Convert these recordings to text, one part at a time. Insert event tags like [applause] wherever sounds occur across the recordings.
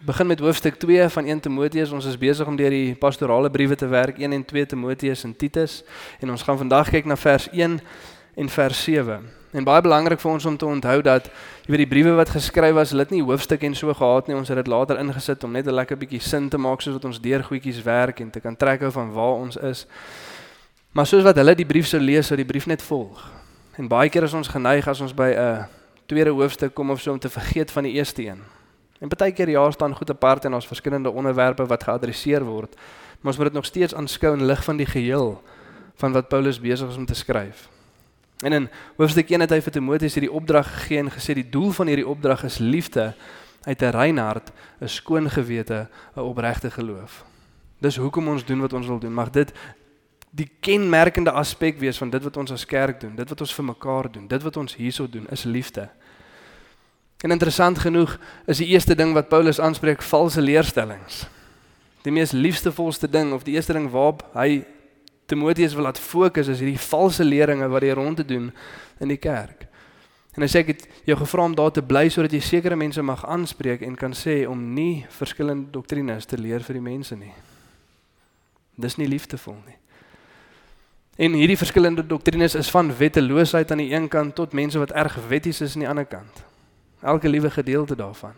begin met hoofstuk 2 van 1 Timoteus. Ons is besig om deur die pastorale briewe te werk, 1 en 2 Timoteus en Titus. En ons gaan vandag kyk na vers 1 en vers 7. En baie belangrik vir ons om te onthou dat jy weet die briewe wat geskryf was, hulle het nie hoofstukke en so gehad nie. Ons het dit later ingesit om net 'n lekker bietjie sin te maak soos wat ons deur goedjies werk en te kan trek hou van waar ons is. Maar soos wat hulle die brief sou lees, sou die brief net volg. En baie keer is ons geneig as ons by 'n tweede hoofstuk kom of so om te vergeet van die eerste een. En baie keer ja, staan goed apart en ons verskillende onderwerpe wat geadresseer word. Maar ons moet dit nog steeds aanskou in lig van die geheel van wat Paulus besig is om te skryf. En in hoofstuk 1 het hy vir Timoteus hierdie opdrag gegee en gesê die doel van hierdie opdrag is liefde uit 'n rein hart, 'n skoon gewete, 'n opregte geloof. Dis hoekom ons doen wat ons wil doen. Mag dit die kenmerkende aspek wees van dit wat ons as kerk doen, dit wat ons vir mekaar doen, dit wat ons hierso doen is liefde. En interessant genoeg is die eerste ding wat Paulus aanspreek valse leerstellings. Die mees liefste volste ding of die eerste ding waarop hy Timoteus wil laat fokus is hierdie valse leringe wat hy rond te doen in die kerk. En hy sê ek het jou gevra om daar te bly sodat jy sekere mense mag aanspreek en kan sê om nie verskillende doktrines te leer vir die mense nie. Dis nie liefdevol nie. En hierdie verskillende doktrines is van wetteloosheid aan die een kant tot mense wat erg wetties is aan die ander kant. Elke liewe gedeelte daarvan.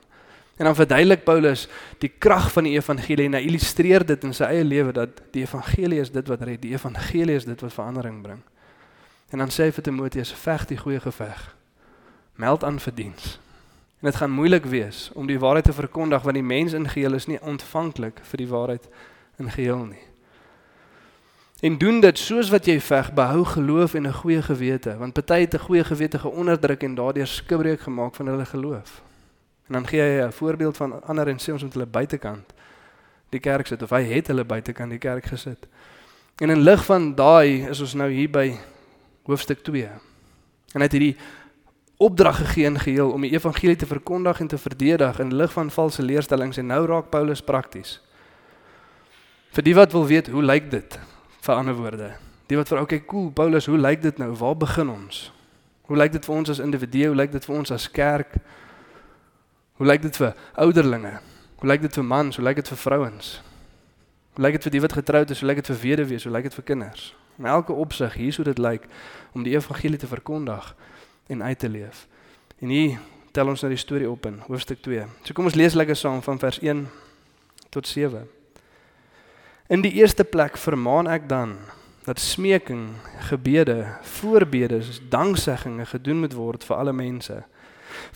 En dan verduidelik Paulus die krag van die evangelie en hy illustreer dit in sy eie lewe dat die evangelie is dit wat red, die evangelie is dit wat verandering bring. En dan sê hy vir Timoteus: "Veg die goeie geveg. Meld aan vir diens." En dit gaan moeilik wees om die waarheid te verkondig want die mens in geheel is nie ontvanklik vir die waarheid in geheel nie. En doen dit soos wat jy veg, behou geloof en 'n goeie gewete, want party het 'n goeie gewete geonderdruk en daardeur skibreek gemaak van hulle geloof. En dan gee hy 'n voorbeeld van ander en sê ons moet hulle buitekant die kerk sit of hy het hulle buitekant die kerk gesit. En in lig van daai is ons nou hier by hoofstuk 2. En hy het hierdie opdrag gegee in geheel om die evangelie te verkondig en te verdedig in lig van valse leerstellings en nou raak Paulus prakties. Vir die wat wil weet, hoe lyk dit? Vir ander woorde, die wat vir okay, cool, Paulus, hoe lyk dit nou? Waar begin ons? Hoe lyk dit vir ons as individue? Hoe lyk dit vir ons as kerk? Hoe lyk dit vir ouderlinge? Hoe lyk dit vir mans? Hoe lyk dit vir vrouens? Hoe lyk dit vir die wat getroud is? Hoe lyk dit vir weduwees? Hoe lyk dit vir kinders? In elke opsig hier sou dit lyk om die evangelie te verkondig en uit te leef. En hier tel ons nou die storie op in hoofstuk 2. So kom ons lees lekker saam van vers 1 tot 7. In die eerste plek vermaan ek dan dat smeking, gebede, voorbedes, danksegginge gedoen moet word vir alle mense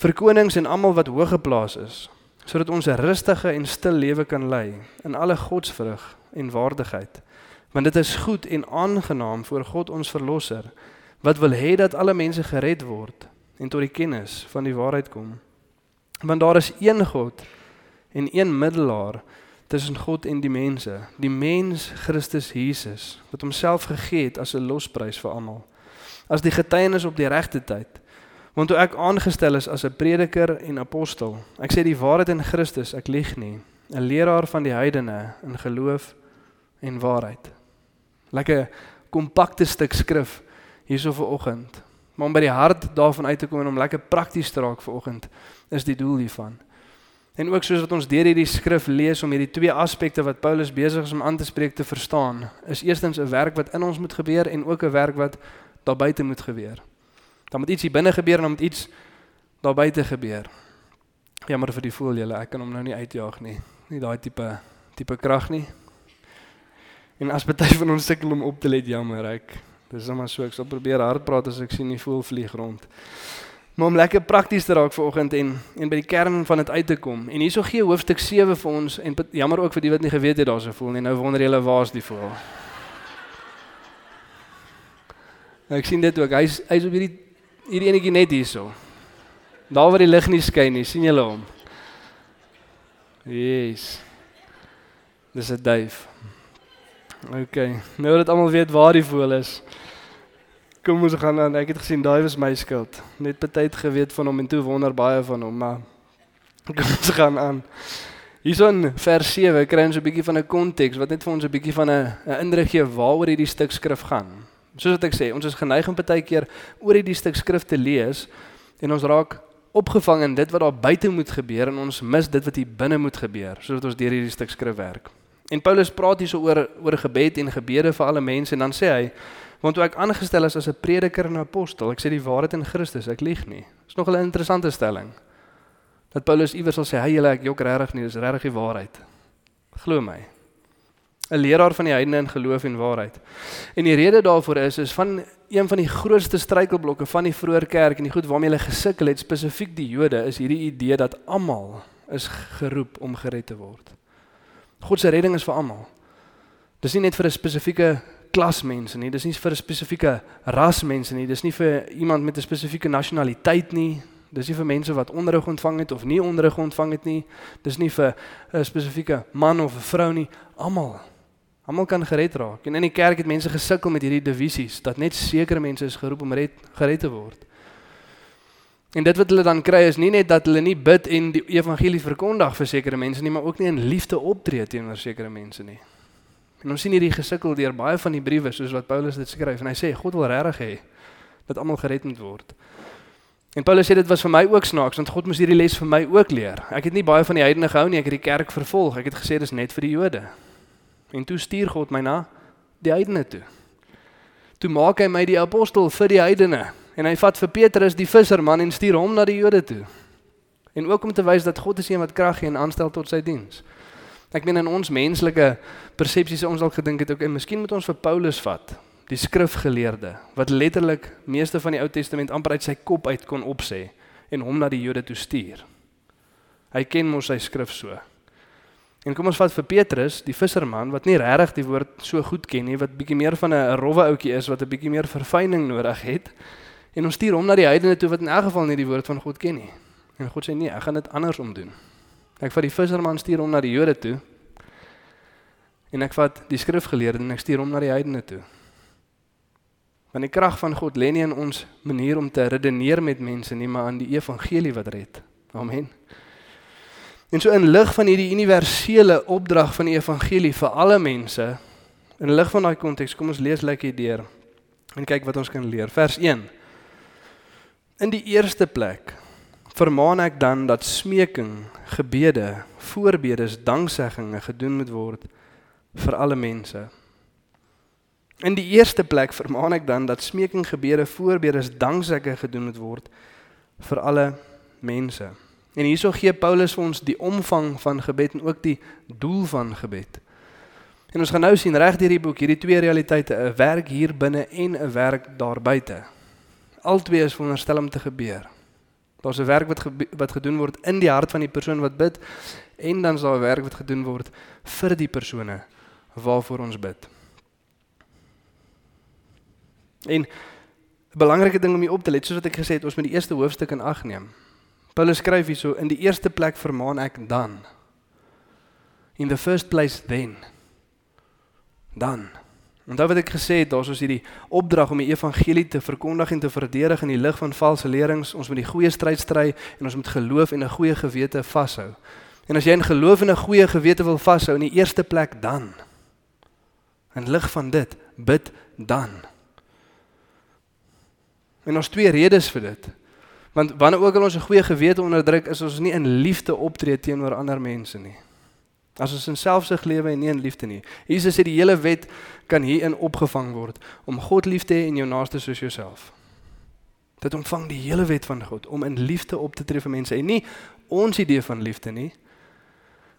vir konings en almal wat hoog geplaas is, sodat ons 'n rustige en stil lewe kan lei in alle godsvrug en waardigheid. Want dit is goed en aangenaam voor God ons verlosser wat wil hê dat alle mense gered word en tot die kennis van die waarheid kom. Want daar is een God en een middelaar tussen God en die mense, die mens Christus Jesus wat homself gegee het as 'n losprys vir almal. As die getuienis op die regte tyd Want toe ek aangestel is as 'n prediker en apostel, ek sê die waarheid in Christus, ek lieg nie, 'n leraar van die heidene in geloof en waarheid. Lekker kompakte stuk skrif hierso vir oggend. Maar om by die hart daarvan uit te kom en om lekker prakties te raak vir oggend, is die doel hiervan. En ook soos wat ons deur hierdie skrif lees om hierdie twee aspekte wat Paulus besig is om aan te spreek te verstaan, is eerstens 'n werk wat in ons moet gebeur en ook 'n werk wat daar buite moet gebeur. Dan moet iets hier binne gebeur en dan moet iets daar buite gebeur. Jammer vir die voel julle, ek kan hom nou nie uitjaag nie. Nie daai tipe tipe krag nie. En as baie van ons sukkel om op te let, jammer ek. Dis sommer so ek sal probeer hard praat as ek sien die voel vlieg rond. Maar om lekker prakties te raak vanoggend en en by die kern van dit uit te kom. En hierso gee hoofstuk 7 vir ons en jammer ook vir die wat nie geweet het daarso voel nie. Nou wonder julle waar's die voel. Nou, ek sien dit ook. Hy's hy's op hierdie hierdie enetjie net hierso. Daar waar die lig nie skyn nie, sien julle hom? Yes. Dis 'n duif. OK. Nou dat almal weet waar die voël is. Kom ons gaan aan. Ek het gesien daai was my skuld. Net baie geweet van hom en toe wonder baie van hom, maar [laughs] kom ons gaan aan. Hierson vers 7 kry ons 'n bietjie van 'n konteks wat net vir ons 'n bietjie van 'n 'n indruk gee waaroor hierdie stuk skrif gaan. Soos wat ek sê, ons is geneig om baie keer oor hierdie stuk skrif te lees en ons raak opgevang in dit wat daar buite moet gebeur en ons mis dit wat hier binne moet gebeur, soos wat ons deur hierdie stuk skrif werk. En Paulus praat hier so oor oor gebed en gebede vir alle mense en dan sê hy want toe ek aangestel is as 'n prediker en 'n apostel, ek sê die waarheid in Christus, ek lieg nie. Dis nog 'n interessante stelling dat Paulus iewers sal sê, "Hey julle, ek jok regtig nie, dis regtig die waarheid." Glo my. 'n Leraar van die heidene in geloof en waarheid. En die rede daarvoor is is van een van die grootste struikelblokke van die vroeë kerk en die goed waarmee hulle gesukkel het, spesifiek die Jode, is hierdie idee dat almal is geroep om gered te word. God se redding is vir almal. Dis nie net vir 'n spesifieke klas mense nie, dis nie vir 'n spesifieke ras mense nie, dis nie vir iemand met 'n spesifieke nasionaliteit nie, Dis nie vir mense wat onderrig ontvang het of nie onderrig ontvang het nie. Dis nie vir 'n spesifieke man of 'n vrou nie. Almal. Almal kan gered raak. En in die kerk het mense gesukkel met hierdie divisies dat net sekere mense is geroep om red, gered te word. En dit wat hulle dan kry is nie net dat hulle nie bid en die evangelie verkondig vir sekere mense nie, maar ook nie in liefde optree teenoor sekere mense nie. En ons sien hierdie gesukkel deur baie van die briewe soos wat Paulus dit skryf en hy sê God wil regtig hê dat almal gered moet word. En Paulus sê dit was vir my ook snaaks want God moes hierdie les vir my ook leer. Ek het nie baie van die heidene gehou nie, ek het die kerk vervolg. Ek het gesê dis net vir die Jode. En toe stuur God my na die heidene toe. Toe maak hy my die apostel vir die heidene en hy vat vir Petrus die visserman en stuur hom na die Jode toe. En ook om te wys dat God is een wat krag gee en aanstel tot sy diens. Ek meen in ons menslike persepsies ons dalk gedink het ook en miskien moet ons vir Paulus vat die skrifgeleerde wat letterlik meeste van die Ou Testament amper uit sy kop uit kon opsê en hom na die Jode toe stuur. Hy ken mos sy skrif so. En kom ons vat vir Petrus, die visserman wat nie regtig die woord so goed ken nie, wat bietjie meer van 'n rowwe ouetjie is wat 'n bietjie meer verfyning nodig het. En ons stuur hom na die heidene toe wat in elk geval nie die woord van God ken nie. En God sê nee, ek gaan dit andersom doen. Ek vat die visserman stuur hom na die Jode toe. En ek vat die skrifgeleerde en ek stuur hom na die heidene toe. Want die krag van God lê nie in ons manier om te redeneer met mense nie, maar aan die evangelie wat red. Amen. En so in lig van hierdie universele opdrag van die evangelie vir alle mense, in lig van daai konteks, kom ons lees lekker deur en kyk wat ons kan leer. Vers 1. In die eerste plek vermaan ek dan dat smeking, gebede, voorbedes, danksegginge gedoen moet word vir alle mense. In die eerste plek vermaan ek dan dat smeking gebede voorbedes danksegging gedoen moet word vir alle mense. En hierso gee Paulus vir ons die omvang van gebed en ook die doel van gebed. En ons gaan nou sien reg deur die boek hierdie twee realiteite, 'n werk hier binne en 'n werk daar buite. Albei is veronderstel om te gebeur. Daar's 'n werk wat wat gedoen word in die hart van die persoon wat bid en dan is daar 'n werk wat gedoen word vir die persone waarvoor ons bid. En 'n belangrike ding om hier op te let, soos wat ek gesê het, ons moet die eerste hoofstuk in ag neem. Paulus skryf hierso in die eerste plek vermaan ek dan. In the first place then. Dan. Onthou wat ek gesê het, daar's ons hierdie opdrag om die evangelie te verkondig en te verdedig in die lig van valse leerings. Ons moet die goeie stryd stry en ons moet geloof en 'n goeie gewete vashou. En as jy in geloof en 'n goeie gewete wil vashou in die eerste plek dan. In lig van dit, bid dan. En ons twee redes vir dit. Want wanneer ook al ons 'n goeie gewete onderdruk, is ons nie in liefde optree teenoor ander mense nie. As ons in selfsug lewe en nie in liefde nie. Jesus sê die hele wet kan hierin opgevang word om God lief te hê en jou naaste soos jouself. Dit omvang die hele wet van God om in liefde op te tree vir mense en nie ons idee van liefde nie,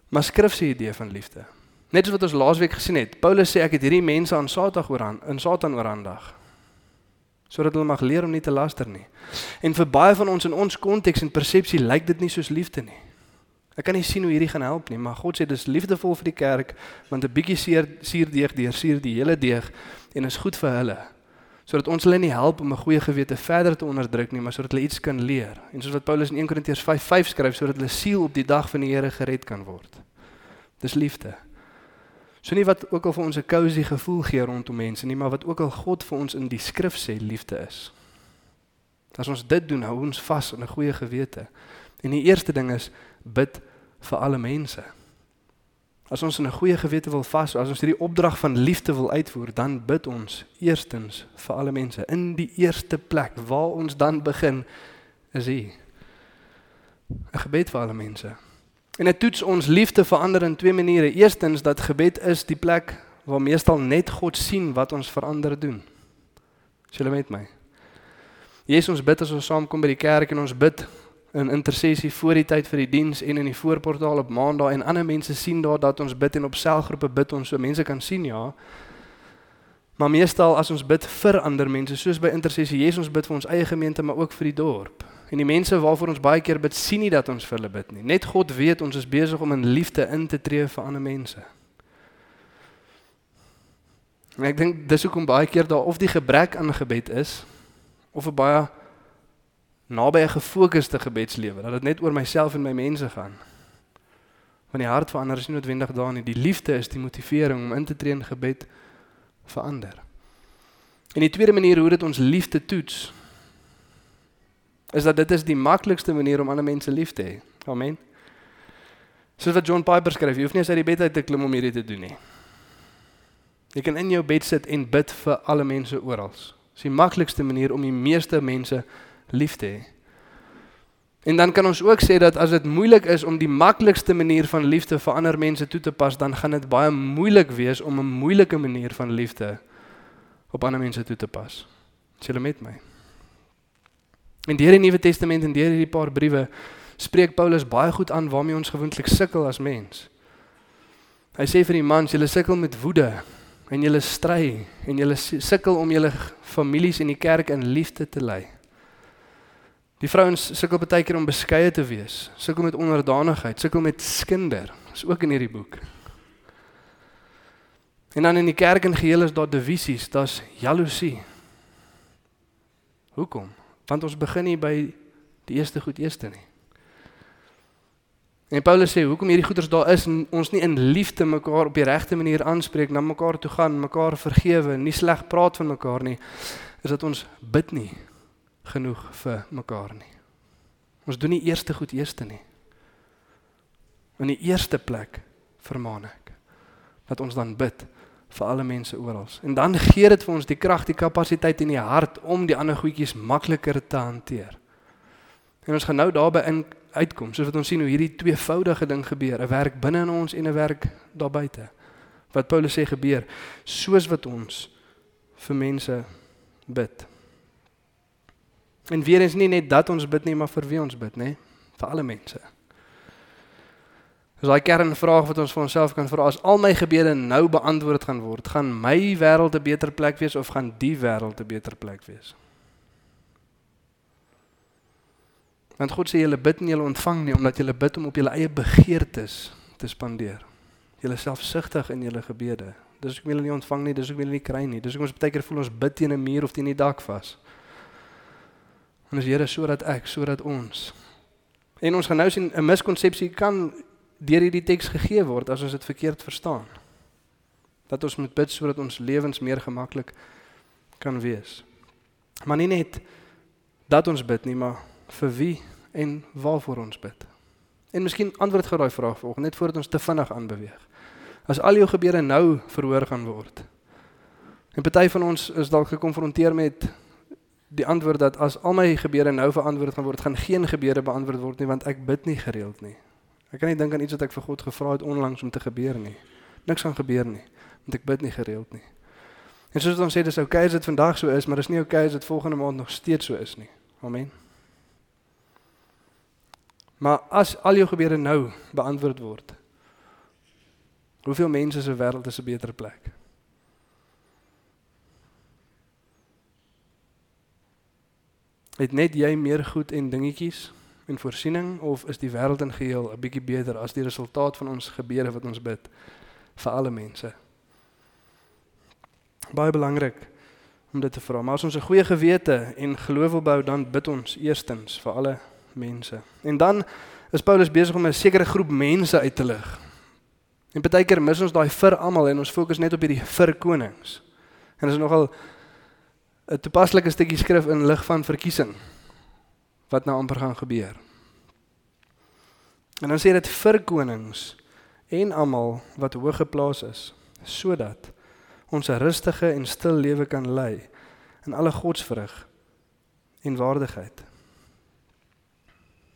maar skrif se idee van liefde. Net soos wat ons laasweek gesien het. Paulus sê ek het hierdie mense aan Satan ooraan, in Satan oorhandig sodat hulle mag leer om nie te laster nie. En vir baie van ons in ons konteks en persepsie lyk dit nie soos liefde nie. Ek kan nie sien hoe hierdie gaan help nie, maar God sê dis liefdevol vir die kerk want 'n bietjie seer suurdeeg deur suur die hele deeg en is goed vir hulle. Sodat ons hulle nie help om 'n goeie gewete verder te onderdruk nie, maar sodat hulle iets kan leer. En soos wat Paulus in 1 Korintiërs 5:5 skryf, sodat hulle siel op die dag van die Here gered kan word. Dis liefde. So nie wat ook al vir ons 'n cozy gevoel gee rondom mense nie, maar wat ook al God vir ons in die skrif sê liefde is. As ons dit doen, hou ons vas in 'n goeie gewete. En die eerste ding is bid vir alle mense. As ons in 'n goeie gewete wil vas, as ons hierdie opdrag van liefde wil uitvoer, dan bid ons eerstens vir alle mense. In die eerste plek waar ons dan begin is hier. 'n Gebed vir alle mense. En dit toets ons liefde vir ander in twee maniere. Eerstens dat gebed is die plek waar meestal net God sien wat ons vir ander doen. Is julle met my? Jesus ons bid as ons saamkom by die kerk en ons bid in intersessie voor die tyd vir die diens en in die voorportaal op maandag en ander mense sien daar dat ons bid en op selgroepe bid ons so mense kan sien ja. Maar meestal as ons bid vir ander mense soos by intersessie Jesus ons bid vir ons eie gemeente maar ook vir die dorp. En die mense waarvoor ons baie keer bid, sien nie dat ons vir hulle bid nie. Net God weet ons is besig om in liefde in te tree vir ander mense. En ek dink dis hoekom baie keer daar of die gebrek aan gebed is of 'n baie naby 'n gefokusde gebedslewe, dat dit net oor myself en my mense gaan. Want die hart verander is nie noodwendig daar nie. Die liefde is die motivering om in te tree in gebed vir ander. En die tweede manier hoe dit ons liefde toets, is dat dit is die maklikste manier om ander mense lief te hê. Amen. Soos wat John Piper skryf, jy hoef nie eens uit die bed uit te klim om hierdie te doen nie. Jy kan in jou bed sit en bid vir alle mense oral. Dis die maklikste manier om die meeste mense lief te hê. En dan kan ons ook sê dat as dit moeilik is om die maklikste manier van liefde vir ander mense toe te pas, dan gaan dit baie moeilik wees om 'n moeilike manier van liefde op ander mense toe te pas. Is jy met my? En deur die Nuwe Testament en deur hierdie paar briewe spreek Paulus baie goed aan waarmee ons gewoonlik sukkel as mens. Hy sê vir die mans, julle sukkel met woede en julle stry en julle sukkel om julle families en die kerk in liefde te lei. Die vrouens sukkel baie keer om beskeie te wees, sukkel met onderdanigheid, sukkel met skinder. Dis ook in hierdie boek. En dan in die kerk en geheel is daar divisies, daar's jaloesie. Hoekom? Want ons begin nie by die eerste goed eerste nie. En Paulus sê hoekom hierdie goeders daar is en ons nie in liefde mekaar op die regte manier aanspreek, na mekaar toe gaan, mekaar vergewe, nie sleg praat van mekaar nie, is dat ons bid nie genoeg vir mekaar nie. Ons doen nie eerste goed eerste nie. In die eerste plek vermaan ek dat ons dan bid vir alle mense oral. En dan gee dit vir ons die krag, die kapasiteit en die hart om die ander goedjies makliker te hanteer. En ons gaan nou daarby in uitkom, soos wat ons sien hoe hierdie tweevoudige ding gebeur, 'n werk binne in ons en 'n werk daar buite. Wat Paulus sê gebeur, soos wat ons vir mense bid. En weer eens nie net dat ons bid nie, maar vir wie ons bid, nê? Vir alle mense. Dis daai kernvraag wat ons vir onsself kan vra, as al my gebede nou beantwoord gaan word, gaan my wêreld 'n beter plek wees of gaan die wêreld 'n beter plek wees? Want God sê julle bid en julle ontvang nie omdat julle bid om op julle eie begeertes te spandeer. Julle selfsugtig in julle gebede. Dis hoekom julle nie ontvang nie, dis hoekom julle nie kry nie. Dis hoekom ons baie keer voel ons bid teen 'n muur of teen die dak vas. En as Here sodat ek, sodat ons en ons gaan nou sien 'n miskonsepsie kan deur hierdie teks gegee word as ons dit verkeerd verstaan. Dat ons moet bid sodat ons lewens meer gemaklik kan wees. Maar nie net dat ons bid nie, maar vir wie en waarvoor ons bid. En miskien antwoord gou daai vraag volgens net voordat ons te vinnig aanbeweeg. As al jou gebede nou verhoor gaan word. En party van ons is dalk gekonfronteer met die antwoord dat as al my gebede nou verantwoord gaan word, gaan geen gebede beantwoord word nie want ek bid nie gereeld nie. Ek kan nie dink aan iets wat ek vir God gevra het onlangs om te gebeur nie. Niks gaan gebeur nie, want ek bid nie gereeld nie. En soos ons sê dis oukei okay as dit vandag so is, maar dis nie oukei okay as dit volgende maand nog steeds so is nie. Amen. Maar as al jou gebede nou beantwoord word, hoeveel mense se wêreld is 'n beter plek? Het net jy meer goed en dingetjies en voorsiening of is die wêreld in geheel 'n bietjie beter as die resultaat van ons gebede wat ons bid vir alle mense? Baie belangrik om dit te vra. Maar as ons 'n goeie gewete en geloof wil bou, dan bid ons eerstens vir alle mense. En dan is Paulus besig om 'n sekere groep mense uit te lig. En baie keer mis ons daai vir almal en ons fokus net op hierdie vir konings. En dit is nogal 'n toepaslike stukkie skrif in lig van verkiesing wat nou amper gaan gebeur. En dan sê dit vir konings en almal wat hoog geplaas is sodat ons 'n rustige en stil lewe kan lei in alle godsvrug en waardigheid.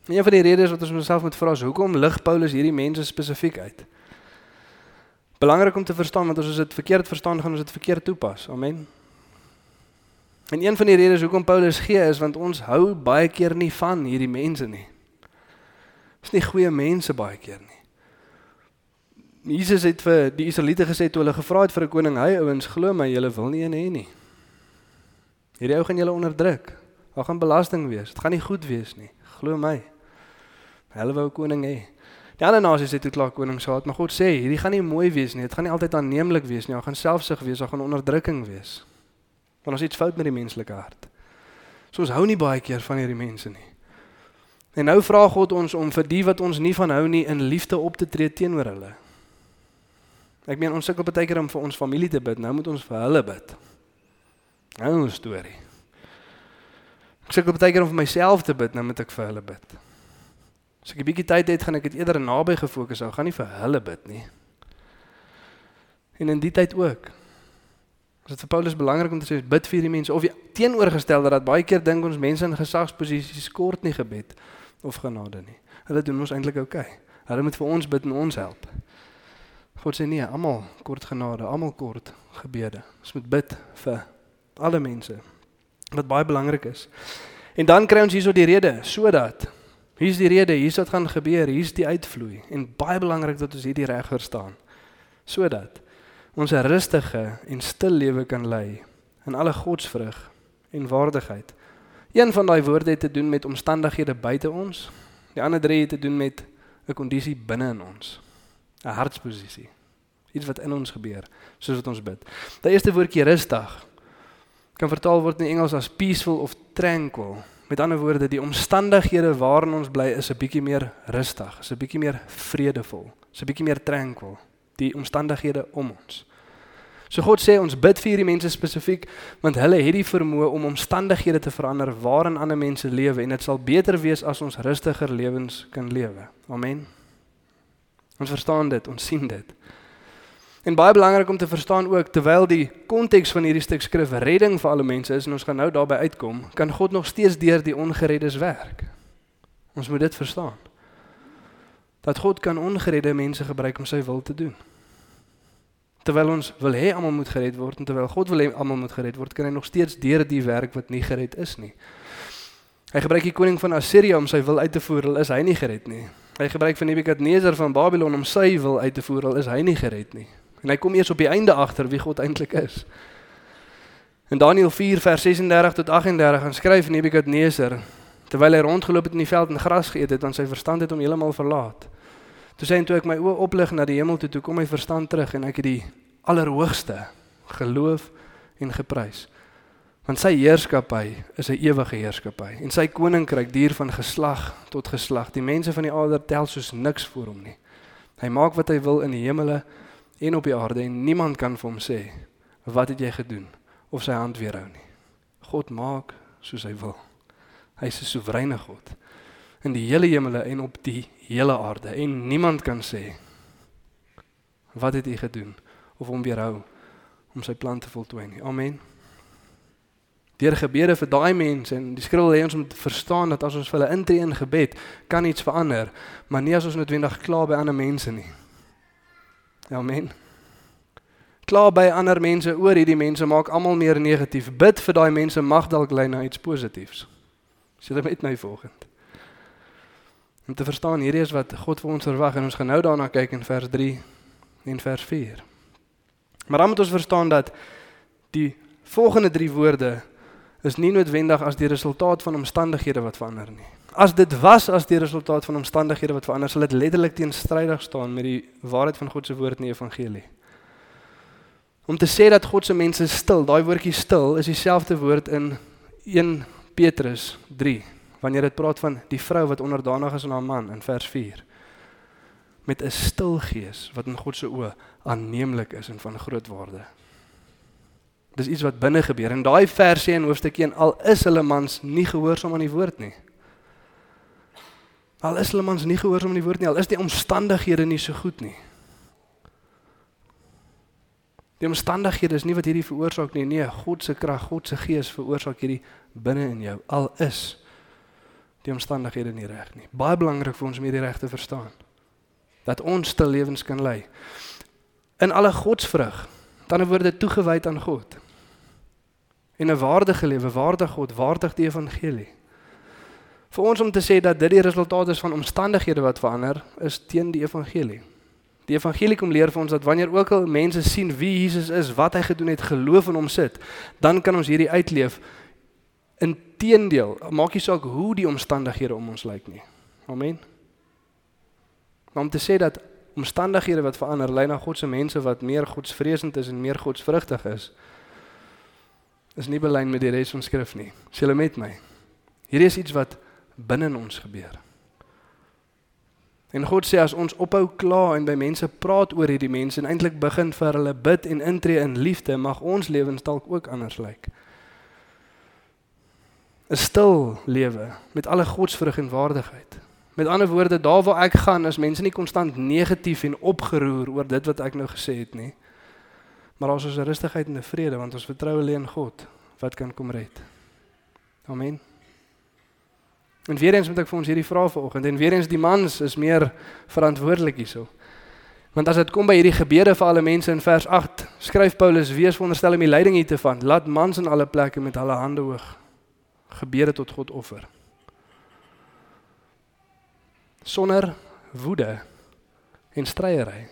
Een van die redes wat ons onsself moet vra is hoekom lig Paulus hierdie mense spesifiek uit? Belangrik om te verstaan want as ons dit verkeerd verstaan gaan ons dit verkeerd toepas. Amen. En een van die redes hoekom Paulus gee is want ons hou baie keer nie van hierdie mense nie. Dis nie goeie mense baie keer nie. Jesus het vir die Israeliete gesê toe hulle gevra het vir 'n koning, hy ouens glo my, julle wil nie een hê nie. Hierdie ou gaan julle onderdruk. Daar gaan belasting wees. Dit gaan nie goed wees nie. Glo my. Hulle wou 'n koning hê. Die ander nasies het ook klaar konings gehad, maar God sê, hierdie gaan nie mooi wees nie. Dit gaan nie altyd aanneemlik wees nie. Daar gaan selfsug wees, daar gaan onderdrukking wees. Want ons iets fout met die menslike hart. So ons hou nie baie keer van hierdie mense nie. En nou vra God ons om vir die wat ons nie van hou nie in liefde op te tree teenoor hulle. Ek meen ons sukkel baie keer om vir ons familie te bid. Nou moet ons vir hulle bid. Nou 'n storie. Ek sukkel baie keer om vir myself te bid, nou moet ek vir hulle bid. As ek 'n bietjie tyd het, gaan ek dit eerder naby gefokus hou, gaan nie vir hulle bid nie. En in die tyd ook. Dit vir Paulus belangrik om te sê bid vir die mense of die teenoorgestelde dat baie keer dink ons mense in gesagsposisies kort nie gebed of genade nie. Hulle doen ons eintlik oukei. Okay. Hulle moet vir ons bid en ons help. God sê nee, almal kort genade, almal kort gebede. Ons moet bid vir alle mense wat baie belangrik is. En dan kry ons hierso die rede sodat hier's die rede, hier's wat gaan gebeur, hier's die uitvloei en baie belangrik dat ons hierdie reg verstaan. Sodat ons 'n rustige en stil lewe kan lei in alle godsvrug en waardigheid. Een van daai woorde het te doen met omstandighede buite ons. Die ander drie het te doen met 'n kondisie binne in ons. 'n Hartsposisie. Iets wat in ons gebeur soos wat ons bid. Die eerste woordjie rustig kan vertaal word in Engels as peaceful of tranquil. Met ander woorde, die omstandighede waarin ons bly is 'n bietjie meer rustig, is 'n bietjie meer vredevol, is 'n bietjie meer tranquil, die omstandighede om ons. So God sê ons bid vir hierdie mense spesifiek want hulle het die vermoë om omstandighede te verander waarin ander mense lewe en dit sal beter wees as ons rustiger lewens kan lewe. Amen. Ons verstaan dit, ons sien dit. En baie belangrik om te verstaan ook terwyl die konteks van hierdie stuk skrif redding vir alle mense is en ons gaan nou daarby uitkom, kan God nog steeds deur die ongereddes werk. Ons moet dit verstaan. Dat God kan ongeredde mense gebruik om sy wil te doen. Terwyl ons wil hê almal moet gered word en terwyl God wil hê almal moet gered word, kan hy nog steeds deur die werk wat nie gered is nie. Hy gebruik die koning van Assirië om sy wil uit te voer, al is hy nie gered nie. Hy gebruik van Nebukadneser van Babylon om sy wil uit te voer, al is hy nie gered nie. En hy kom eers op die einde agter wie God eintlik is. In Daniël 4 vers 36 tot 38 gaan skryf Nebukadneser terwyl hy rondgeloop het in die veld en gras geëet het, dan sy verstand het hom heeltemal verlaat. Toe sê hy toe ek my oë oplig na die hemel toe, toe kom my verstand terug en ek het die Allerhoogste geloof en geprys. Want sy heerskappy is 'n ewige heerskappy en sy koninkryk duur van geslag tot geslag. Die mense van die aarde tel soos niks vir hom nie. Hy maak wat hy wil in die hemele en op die aarde en niemand kan vir hom sê wat het jy gedoen of sy hand weerhou nie. God maak soos hy wil. Hy is 'n soewereine God in die hele hemele en op die hele aarde en niemand kan sê wat het hy gedoen of hom weerhou om sy plan te voltooi nie. Amen. Deur gebede vir daai mense en die skrif hê ons moet verstaan dat as ons vir hulle intree in gebed, kan iets verander, maar nie as ons noodwendig kla by ander mense nie. Amen. Klaar by ander mense oor hierdie mense maak almal meer negatief. Bid vir daai mense mag dalk lei na iets positiefs. Sê dit met my volgende. Om te verstaan hierdie is wat God vir ons verwag en ons gaan nou daarna kyk in vers 3 en vers 4. Maar dan moet ons verstaan dat die volgende 3 woorde is nie noodwendig as die resultaat van omstandighede wat verander nie. As dit was as die resultaat van omstandighede wat verander, sal dit letterlik teenstrydig staan met die waarheid van God se woord in die evangelie. Om te sê dat God se mense stil, daai woordjie stil is dieselfde woord in 1 Petrus 3 wanneer dit praat van die vrou wat onderdanig is aan haar man in vers 4. met 'n stil gees wat in God se oë aanneemlik is en van groot waarde. Dis iets wat binne gebeur. En daai vers sê in hoofstuk 1 al is hulle mans nie gehoorsaam aan die woord nie. Al is hulle mans nie gehoorsaam aan die woord nie, al is die omstandighede nie so goed nie. Die omstandighede is nie wat hierdie veroorsaak nie. Nee, God se krag, God se gees veroorsaak hierdie binne in jou. Al is die omstandighede nie reg nie. Baie belangrik vir ons om hierdie reg te verstaan. Dat ons stil lewens kan lei in alle godsvrug. Aan die woorde toegewyd aan God. En 'n waardige lewe, waardig God, waardig die evangelie. Vir ons om te sê dat dit die resultaat is van omstandighede wat verander, is teen die evangelie. Die evangelie kom leer vir ons dat wanneer ook al mense sien wie Jesus is, wat hy gedoen het, geloof in hom sit, dan kan ons hierdie uitleef. Inteendeel, maak nie saak hoe die omstandighede om ons lyk nie. Amen. Maar om te sê dat omstandighede wat verander lei na God se mense wat meer godsvreesend is en meer godsvrugtig is, is nie belyn met die res van skrif nie. Sê hulle met my. Hierdie is iets wat binne in ons gebeur. En God sê as ons ophou kla en by mense praat oor hierdie mense en eintlik begin vir hulle bid en intree in liefde, mag ons lewens dalk ook anders lyk. 'n Stil lewe met alle godsvrug en waardigheid. Met ander woorde, daar waar ek gaan, is mense nie konstant negatief en opgeroer oor dit wat ek nou gesê het nie. Maar ons is 'n rustigheid en 'n vrede want ons vertrou alleen God wat kan kom red. Amen. En weer eens moet ek vir ons hierdie vraag vanoggend en weer eens die mans is meer verantwoordelik hierso. Want as dit kom by hierdie gebede vir alle mense in vers 8, skryf Paulus: "Wees veronderstel om die leiding hier te van. Laat mans in alle plekke met hulle hande hoog gebede tot God offer." Sonder woede en stryery.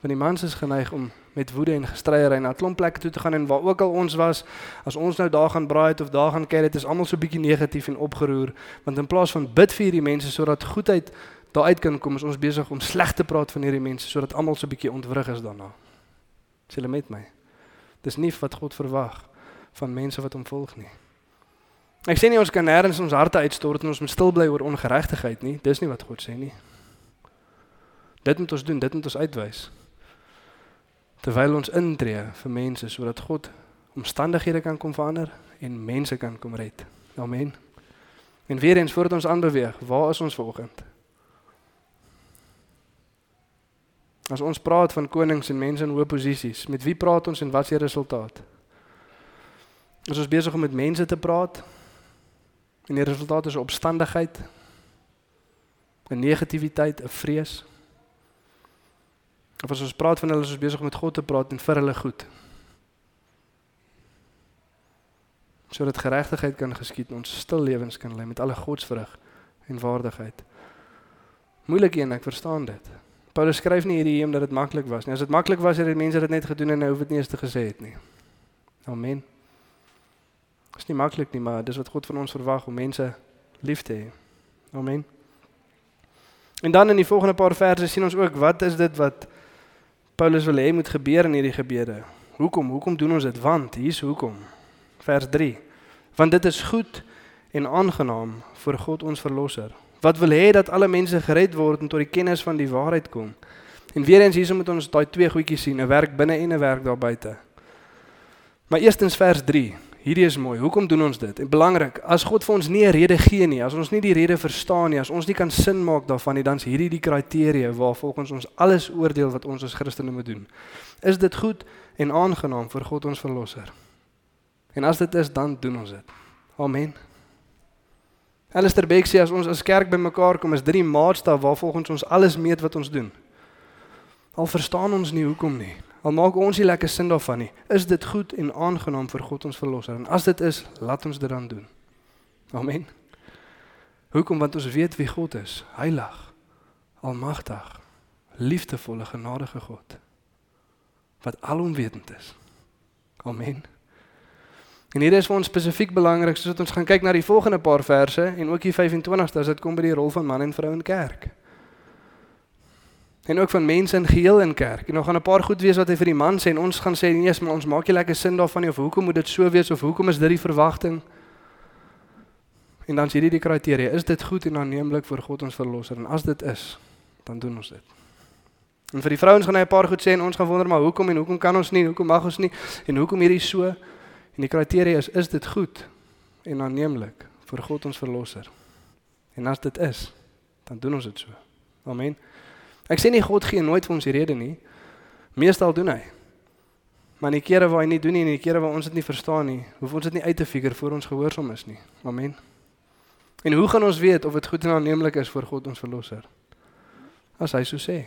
Want die mans is geneig om met woede en gestryery na 'n klomp plekke toe te gaan en waar ook al ons was, as ons nou daar gaan braai het of daar gaan kyk, dit is almal so bietjie negatief en opgeroer, want in plaas van bid vir hierdie mense sodat goedheid daar uit kan kom, is ons besig om sleg te praat van hierdie mense sodat almal so bietjie ontwrig is daarna. Sê hulle met my. Dis nie wat God verwag van mense wat hom volg nie. Ek sê nie ons kan nêrens ons harte uitstort en ons moet stil bly oor ongeregtigheid nie. Dis nie wat God sê nie. Dit moet ons doen, dit moet ons uitwys terwyl ons intree vir mense sodat God omstandighede kan kom verander en mense kan kom red. Amen. En weer eens voordat ons aanbeweeg, waar is ons vanoggend? As ons praat van konings en mense in hoë posisies, met wie praat ons en wat is die resultaat? Is ons besig om met mense te praat? En die resultaat is 'n opstandigheid, 'n negativiteit, 'n vrees. Of as ons praat van hulle is ons besig om met God te praat en vir hulle goed. Sodat geregtigheid kan geskied en ons stil lewens kan lei met alle godsvrug en waardigheid. Moeilik een, ek verstaan dit. Paulus skryf nie hierdie omdat dit maklik was nie. As dit maklik was, het die mense dit net gedoen en nou hoef dit nie eens te gesê het nie. Amen. Dit is nie maklik nie, maar dis wat God van ons verwag om mense lief te hê. Amen. En dan in die volgende paar verse sien ons ook wat is dit wat Paulus wil hê moet gebeur in hierdie gebede. Hoekom? Hoekom doen ons dit? Want hier's hoekom. Vers 3. Want dit is goed en aangenaam vir God ons verlosser. Wat wil hê dat alle mense gered word en tot die kennis van die waarheid kom. En weer eens hierso moet ons daai twee goedjies sien, 'n werk binne en 'n werk daar buite. Maar eerstens vers Hierdie is mooi. Hoekom doen ons dit? En belangrik, as God vir ons nie 'n rede gee nie, as ons nie die rede verstaan nie, as ons nie kan sin maak daarvan nie, dan is hierdie die kriteria waar volgens ons alles oordeel wat ons as Christene moet doen. Is dit goed en aangenaam vir God ons verlosser? En as dit is, dan doen ons dit. Amen. Alistair Beck sê as ons as kerk bymekaar kom, is dit die maatstaf waar volgens ons alles meet wat ons doen. Al verstaan ons nie hoekom nie. Al maak ons nie lekker sin daarvan nie. Is dit goed en aangenaam vir God ons verlosser? En as dit is, laat ons dit dan doen. Amen. Hoekom? Want ons weet wie God is. Heilig. Almagtig. Liefdevolle, genadige God. Wat alomwetend is. Amen. En hier is vir ons spesifiek belangrik sodat ons gaan kyk na die volgende paar verse en ook die 25ste as dit kom by die rol van man en vrou in kerk en ook van mense in geheel in kerk. En nog gaan 'n paar goed wees wat hy vir die man sê en ons gaan sê nee, maar ons maak nie lekker sin daarvan nie of hoekom moet dit so wees of hoekom is dit die verwagting? En dan is hierdie die kriteria, is dit goed en aanneemlik vir God ons verlosser? En as dit is, dan doen ons dit. En vir die vrouens gaan hy 'n paar goed sê en ons gaan wonder maar hoekom en hoekom kan ons nie, hoekom mag ons nie en hoekom hierdie so? En die kriteria is is dit goed en aanneemlik vir God ons verlosser. En as dit is, dan doen ons dit so. Amen. Ek sê nie God gee nooit vir ons die rede nie. Meestal doen hy. Maar in die kere waar hy nie doen nie en die kere waar ons dit nie verstaan nie, hoef ons dit nie uit te figure voor ons gehoorsaam is nie. Amen. En hoe gaan ons weet of dit goed en aanneemlik is vir God ons verlosser? As hy so sê.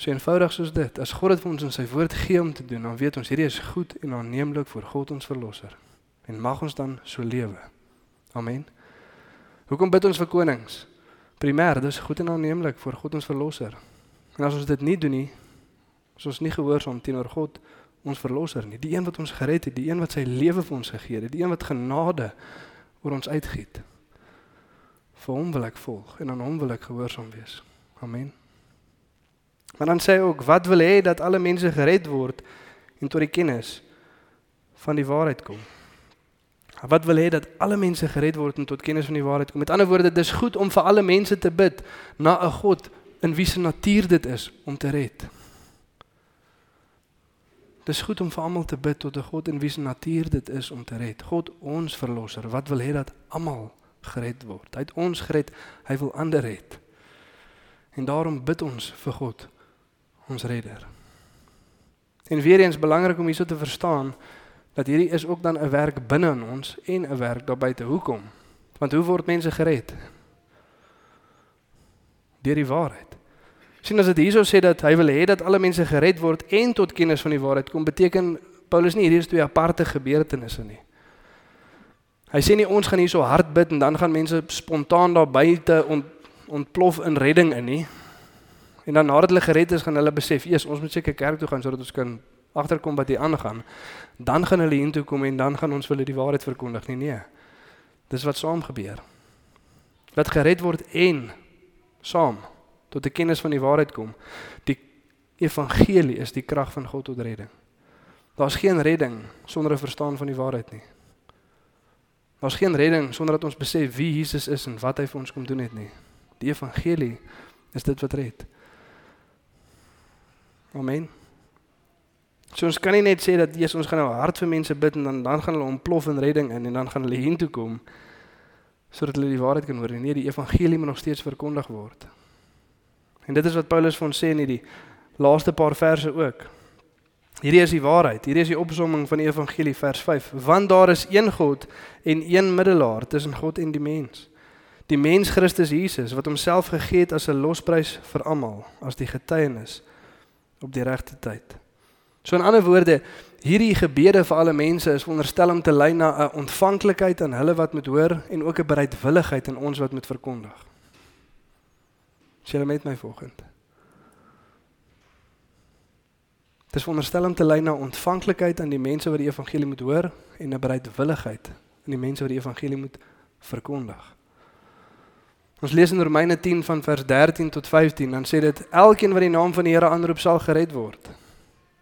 So eenvoudig soos dit. As God dit vir ons in sy woord gee om te doen, dan weet ons hierdie is goed en aanneemlik vir God ons verlosser. En mag ons dan so lewe. Amen. Hoekom bid ons vir konings? Primêr, dis goed en aanneemlik vir God ons verlosser. En as ons dit nie doen nie, as ons nie gehoorsaam teenoor God ons verlosser nie, die een wat ons gered het, die een wat sy lewe vir ons gegee het, die een wat genade oor ons uitgiet. Vir hom wil ek volg en aan hom wil ek gehoorsaam wees. Amen. Maar dan sê hy ook wat wil hê dat alle mense gered word en tot die kennis van die waarheid kom. Wat wil hê dat alle mense gered word en tot kennis van die waarheid kom. Met ander woorde, dis goed om vir alle mense te bid na 'n God in wie se natuur dit is om te red. Dis goed om vir almal te bid tot 'n God in wie se natuur dit is om te red. God ons verlosser, wat wil hê dat almal gered word. Hy het ons gered, hy wil ander red. En daarom bid ons vir God, ons redder. En weer eens belangrik om hierso te verstaan dat hierdie is ook dan 'n werk binne in ons en 'n werk daar buite. Hoekom? Want hoe word mense gered? Deur die waarheid sien as dit hierso sê dat hy wil hê dat alle mense gered word en tot kennis van die waarheid kom, beteken Paulus nie hierdie is twee aparte gebeurtenisse nie. Hy sê nie ons gaan hier so hard bid en dan gaan mense spontaan daar buite ont, ontplof in redding in nie. En dan nadat hulle gered is, gaan hulle besef, "Jesus, ons moet seker kerk toe gaan sodat ons kan agterkom wat hier aangaan." Dan gaan hulle hiertoe kom en dan gaan ons hulle die waarheid verkondig nie, nee. Dis wat saam gebeur. Wat gered word en saam tot 'n kennis van die waarheid kom. Die evangelie is die krag van God tot redding. Daar's geen redding sonder 'n verstaan van die waarheid nie. Daar's geen redding sonder dat ons besef wie Jesus is en wat hy vir ons kom doen het nie. Die evangelie is dit wat red. Amen. So ons kan nie net sê dat Jesus ons gaan nou hard vir mense bid en dan dan gaan hulle ontplof in redding in en dan gaan hulle hiertoe kom sodat hulle die waarheid kan hoor. Nee, die evangelie moet nog steeds verkondig word. En dit is wat Paulus vir ons sê in hierdie laaste paar verse ook. Hierdie is die waarheid. Hierdie is die opsomming van die evangelie vers 5. Want daar is een God en een middelaar tussen God en die mens. Die mens Christus Jesus wat homself gegee het as 'n losprys vir almal, as die getuienis op die regte tyd. So in ander woorde, hierdie gebede vir alle mense is veronderstel om te lei na 'n ontvanklikheid aan hulle wat moet hoor en ook 'n bereidwilligheid in ons wat moet verkondig. Is julle met my volgende? Dit is veronderstel om te lei na ontvanklikheid aan die mense wat die evangelie moet hoor en 'n bereidwilligheid aan die mense wat die evangelie moet verkondig. Ons lees in Romeine 10 van vers 13 tot 15, dan sê dit elkeen wat die naam van die Here aanroep sal gered word.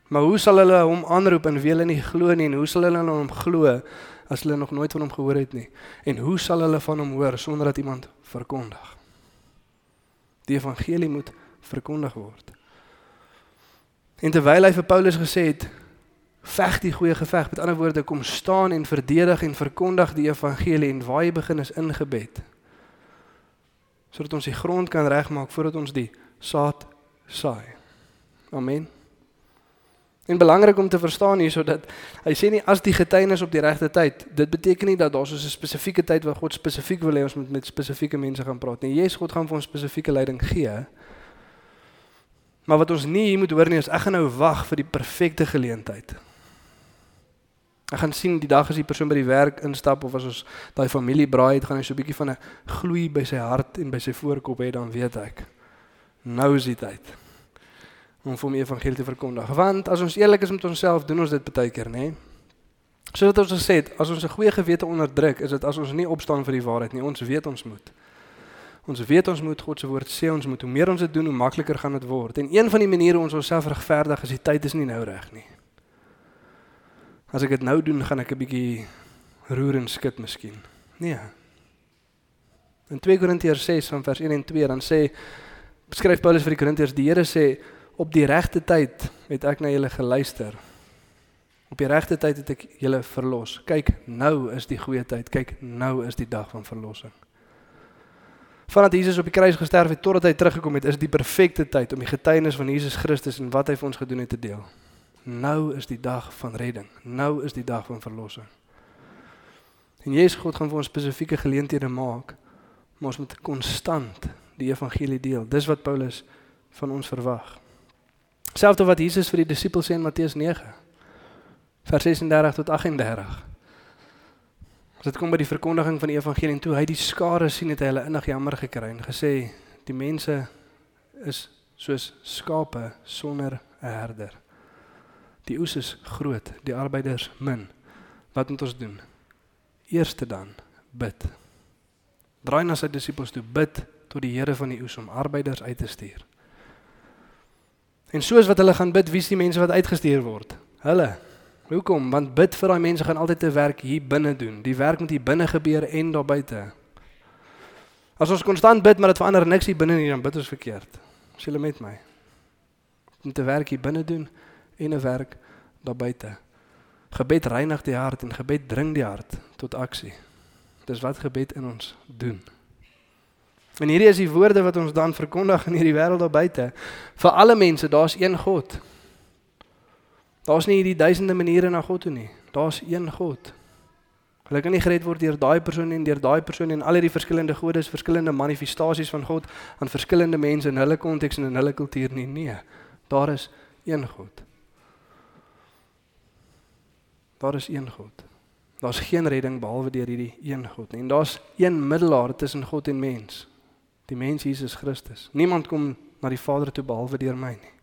Maar hoe sal hulle hom aanroep en wie hulle nie glo nie en hoe sal hulle aan hom glo as hulle nog nooit van hom gehoor het nie? En hoe sal hulle van hom hoor sonder dat iemand verkondig? Die evangelie moet verkondig word. En terwyl hy vir Paulus gesê het veg die goeie geveg, met ander woorde kom staan en verdedig en verkondig die evangelie en waar jy begin is in gebed. Sodat ons die grond kan regmaak voordat ons die saad saai. Amen. En belangrik om te verstaan hierso dat hy sê nie as die getuienis op die regte tyd. Dit beteken nie dat daar so 'n spesifieke tyd waar God spesifiek wil hê ons moet met spesifieke mense gaan praat nie. Jesus God gaan vir ons spesifieke leiding gee. Maar wat ons nie hier moet hoor nie is ek gaan nou wag vir die perfekte geleentheid. Ek gaan sien die dag as die persoon by die werk instap of as ons daai familie braai het, gaan hy so 'n bietjie van 'n gloei by sy hart en by sy voorkop hê dan weet ek. Nou is die tyd om vir die evangelie te verkondig. Want as ons eerlik is met onsself, doen ons dit baie keer, nê? Soos ons gesê het, as ons 'n goeie gewete onderdruk, is dit as ons nie opstaan vir die waarheid nie. Ons weet ons moet. Ons weet ons moet God se woord sê ons moet. Hoe meer ons dit doen, hoe makliker gaan dit word. En een van die maniere ons onsself regverdig is die tyd is nie nou reg nie. As ek dit nou doen, gaan ek 'n bietjie roer en skud miskien. Nee. In 2 Korintiërs 6 van vers 1 en 2 dan sê Beskryf Paulus vir die Korintiërs, die Here sê op die regte tyd het ek na julle geluister. Op die regte tyd het ek julle verlos. Kyk, nou is die goeie tyd. Kyk, nou is die dag van verlossing. Vandat Jesus op die kruis gesterf het totdat hy teruggekom het, is die perfekte tyd om die getuienis van Jesus Christus en wat hy vir ons gedoen het te deel. Nou is die dag van redding. Nou is die dag van verlossing. En Jesus God gaan vir ons spesifieke geleenthede maak, maar ons moet konstant die evangelie deel. Dis wat Paulus van ons verwag. Selfs wat Jesus vir die disippels sê in Matteus 9 vers 36 tot 38. As dit kom by die verkondiging van die evangelie en toe hy die skare sien het hy hulle innig jammer gekry en gesê die mense is soos skape sonder 'n herder. Die oes is groot, die arbeiders min. Wat moet ons doen? Eerste dan bid. Draai na sy disippels toe bid tot die Here van die oes om arbeiders uit te stuur. En soos wat hulle gaan bid, wie is die mense wat uitgestuur word? Hulle. Hoekom? Want bid vir daai mense gaan altyd 'n werk hier binne doen. Die werk moet hier binne gebeur en daar buite. As ons konstant bid maar dit verander niks hier binne nie, dan bid ons verkeerd. As julle met my. Moet 'n werk hier binne doen en 'n werk daar buite. Gebed reinig die hart en gebed dring die hart tot aksie. Dis wat gebed in ons doen. En hierdie is die woorde wat ons dan verkondig in hierdie wêreld daar buite. Vir alle mense, daar's een God. Daar's nie hierdie duisende maniere na God toe nie. Daar's een God. Hulle kan nie gered word deur daai persoon en deur daai persoon en al hierdie verskillende gode, verskillende manifestasies van God aan verskillende mense in hulle konteks en in hulle kultuur nie. Nee. Daar is een God. Daar is een God. Daar's geen redding behalwe deur hierdie een God nie. En daar's een middelaar tussen God en mens. Die mens Jesus Christus. Niemand kom na die Vader toe behalwe deur my nie.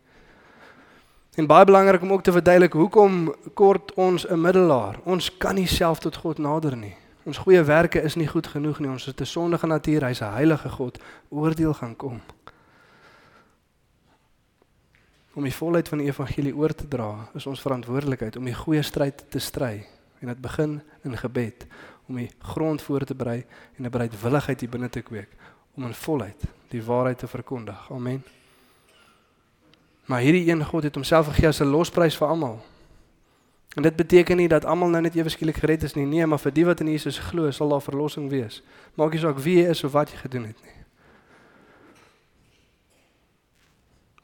En baie belangrik om ook te verduidelik hoekom kort ons 'n middelaar. Ons kan nie self tot God nader nie. Ons goeie werke is nie goed genoeg nie. Ons het 'n sondige natuur. Hy's 'n heilige God. Oordeel gaan kom. Om die volheid van die evangelie oor te dra, is ons verantwoordelikheid om die goeie stryd te stry. En dit begin in gebed om die grond voor te berei en 'n bereidwilligheid hier binne te kweek om in volheid die waarheid te verkondig. Amen. Maar hierdie een God het homself gegee as 'n losprys vir almal. En dit beteken nie dat almal nou net ewe skielik gered is nie. Nee, maar vir die wat in Jesus glo, sal daar verlossing wees. Maak nie saak wie jy is of wat jy gedoen het nie.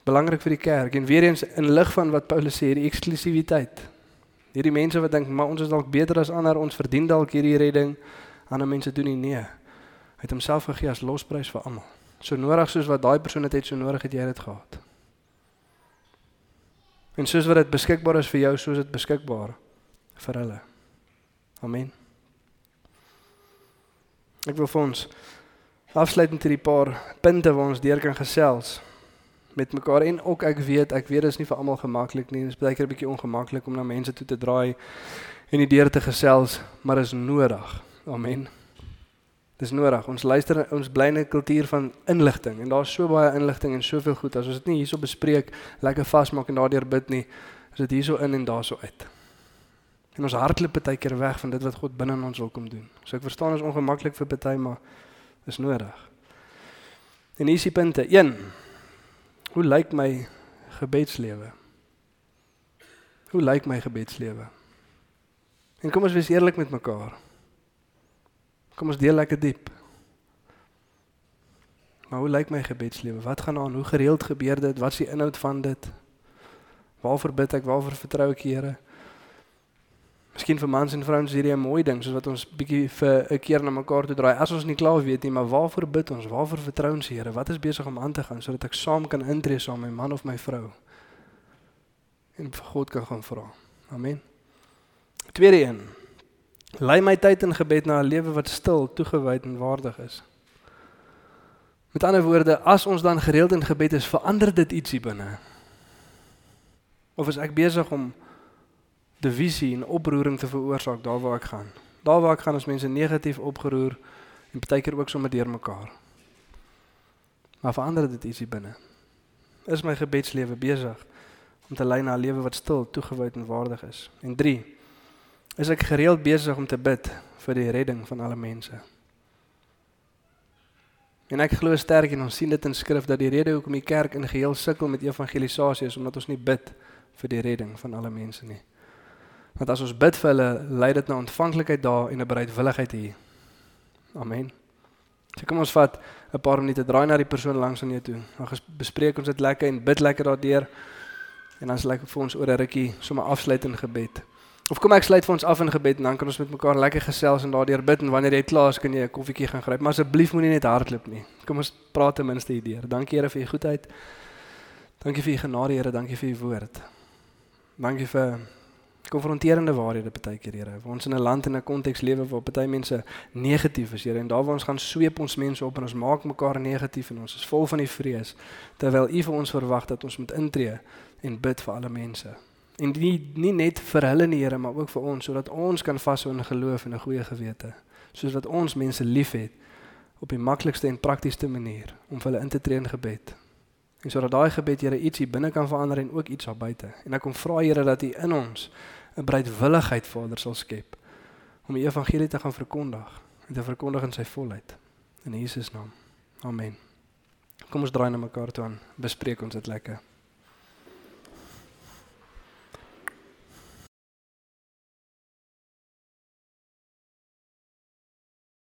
Belangrik vir die kerk en weer eens in lig van wat Paulus sê, die eksklusiwiteit. Hierdie mense wat dink, maar ons is dalk beter as ander, ons verdien dalk hierdie redding. Ander mense doen nie nee. Het homself gegee as losprys vir almal. So nodig soos wat daai persoon dit het, so nodig het jy dit gehad. En soos wat dit beskikbaar is vir jou, soos dit beskikbaar vir hulle. Amen. Ek wil vir ons afsluit met hierdie paar punte waar ons deur kan gesels met mekaar en ook ek weet, ek weet dit is nie vir almal gemaklik nie. Dit is baie keer 'n bietjie ongemaklik om na mense toe te draai en die deur te gesels, maar is nodig. Amen. Dis nodig. Ons luister ons bly in 'n kultuur van inligting en daar's so baie inligting en soveel goed. As ons dit nie hierso bespreek, lekker vasmaak en daardeur bid nie, is dit hierso in en daarso uit. En ons hardloop baie keer weg van dit wat God binne in ons wil kom doen. So ek verstaan is ongemaklik vir party, maar is nodig. En hier is die punte. 1. Hoe lyk my gebedslewe? Hoe lyk my gebedslewe? En kom ons wees eerlik met mekaar. Kom ons deel lekker diep. Maar hoe lyk my gebedslewe? Wat gaan aan? Hoe gereeld gebeur dit? Wat is die inhoud van dit? Waarvoor bid ek? Waarvoor vertrou ek die Here? Miskien vir mans en vrouens hierdie 'n mooi ding soos wat ons bietjie vir 'n keer na mekaar toe draai. As ons nie klaar weet nie, maar waarvoor bid ons? Waarvoor vertrou ons die Here? Wat is besig om aan te gaan sodat ek saam kan intree saam met my man of my vrou? En vir God kan gaan vra. Amen. Tweede een. Lei my tyd in gebed na 'n lewe wat stil, toegewyd en waardig is. Met ander woorde, as ons dan gereeld in gebed is, verander dit ietsie binne. Of is ek besig om divisie en oproering te veroorsaak daar waar ek gaan? Daar waar ek gaan is mense negatief opgeroer en partykeer ook sommer deurmekaar. Maar verander dit ietsie binne. Is my gebedslewe besig om te lei na 'n lewe wat stil, toegewyd en waardig is? En 3 is ek gereeld besig om te bid vir die redding van alle mense. En ek glo sterk en ons sien dit in skrif dat die rede hoekom die kerk in geheel sukkel met evangelisasie is omdat ons nie bid vir die redding van alle mense nie. Want as ons bid vir hulle, lei dit na ontvanklikheid daar en 'n bereidwilligheid hier. Amen. So kom ons vat 'n paar minute draai na die persoon langs aan jou toe. Dan bespreek ons dit lekker en bid lekker daardeur. En dan is lekker vir ons oor 'n rukkie sommer afsluit in gebed. Of kom ek sluit vir ons af in gebed en dan kan ons met mekaar lekker gesels en daardeur bid en wanneer jy klaar is kan jy 'n koffietjie gaan gryp. Maar asseblief moenie net hardloop nie. Kom ons praat ten minste hierdeur. Dankie Here vir u goedheid. Dankie vir u genade Here, dankie vir u woord. Dankie vir konfronterende waarhede baie keer Here. Ons in 'n land en 'n konteks lewe waar baie mense negatief is Here en daar waar ons gaan sweep ons mense op en ons maak mekaar negatief en ons is vol van die vrees terwyl U vir ons verwag dat ons moet intree en bid vir alle mense. En nie nie net vir hulle nie Here, maar ook vir ons sodat ons kan vashou in geloof en 'n goeie gewete. Soos wat ons mense liefhet op die maklikste en praktiesste manier om vir hulle in te tree in gebed. En sodat daai gebed Here ietsie binne kan verander en ook iets daar buite. En ek kom vra Here dat U in ons 'n breedwilligheid Vader sal skep om die evangelie te gaan verkondig en te verkondig in sy volheid. In Jesus naam. Amen. Kom ons draai na mekaar toe aan. Bespreek ons dit lekker.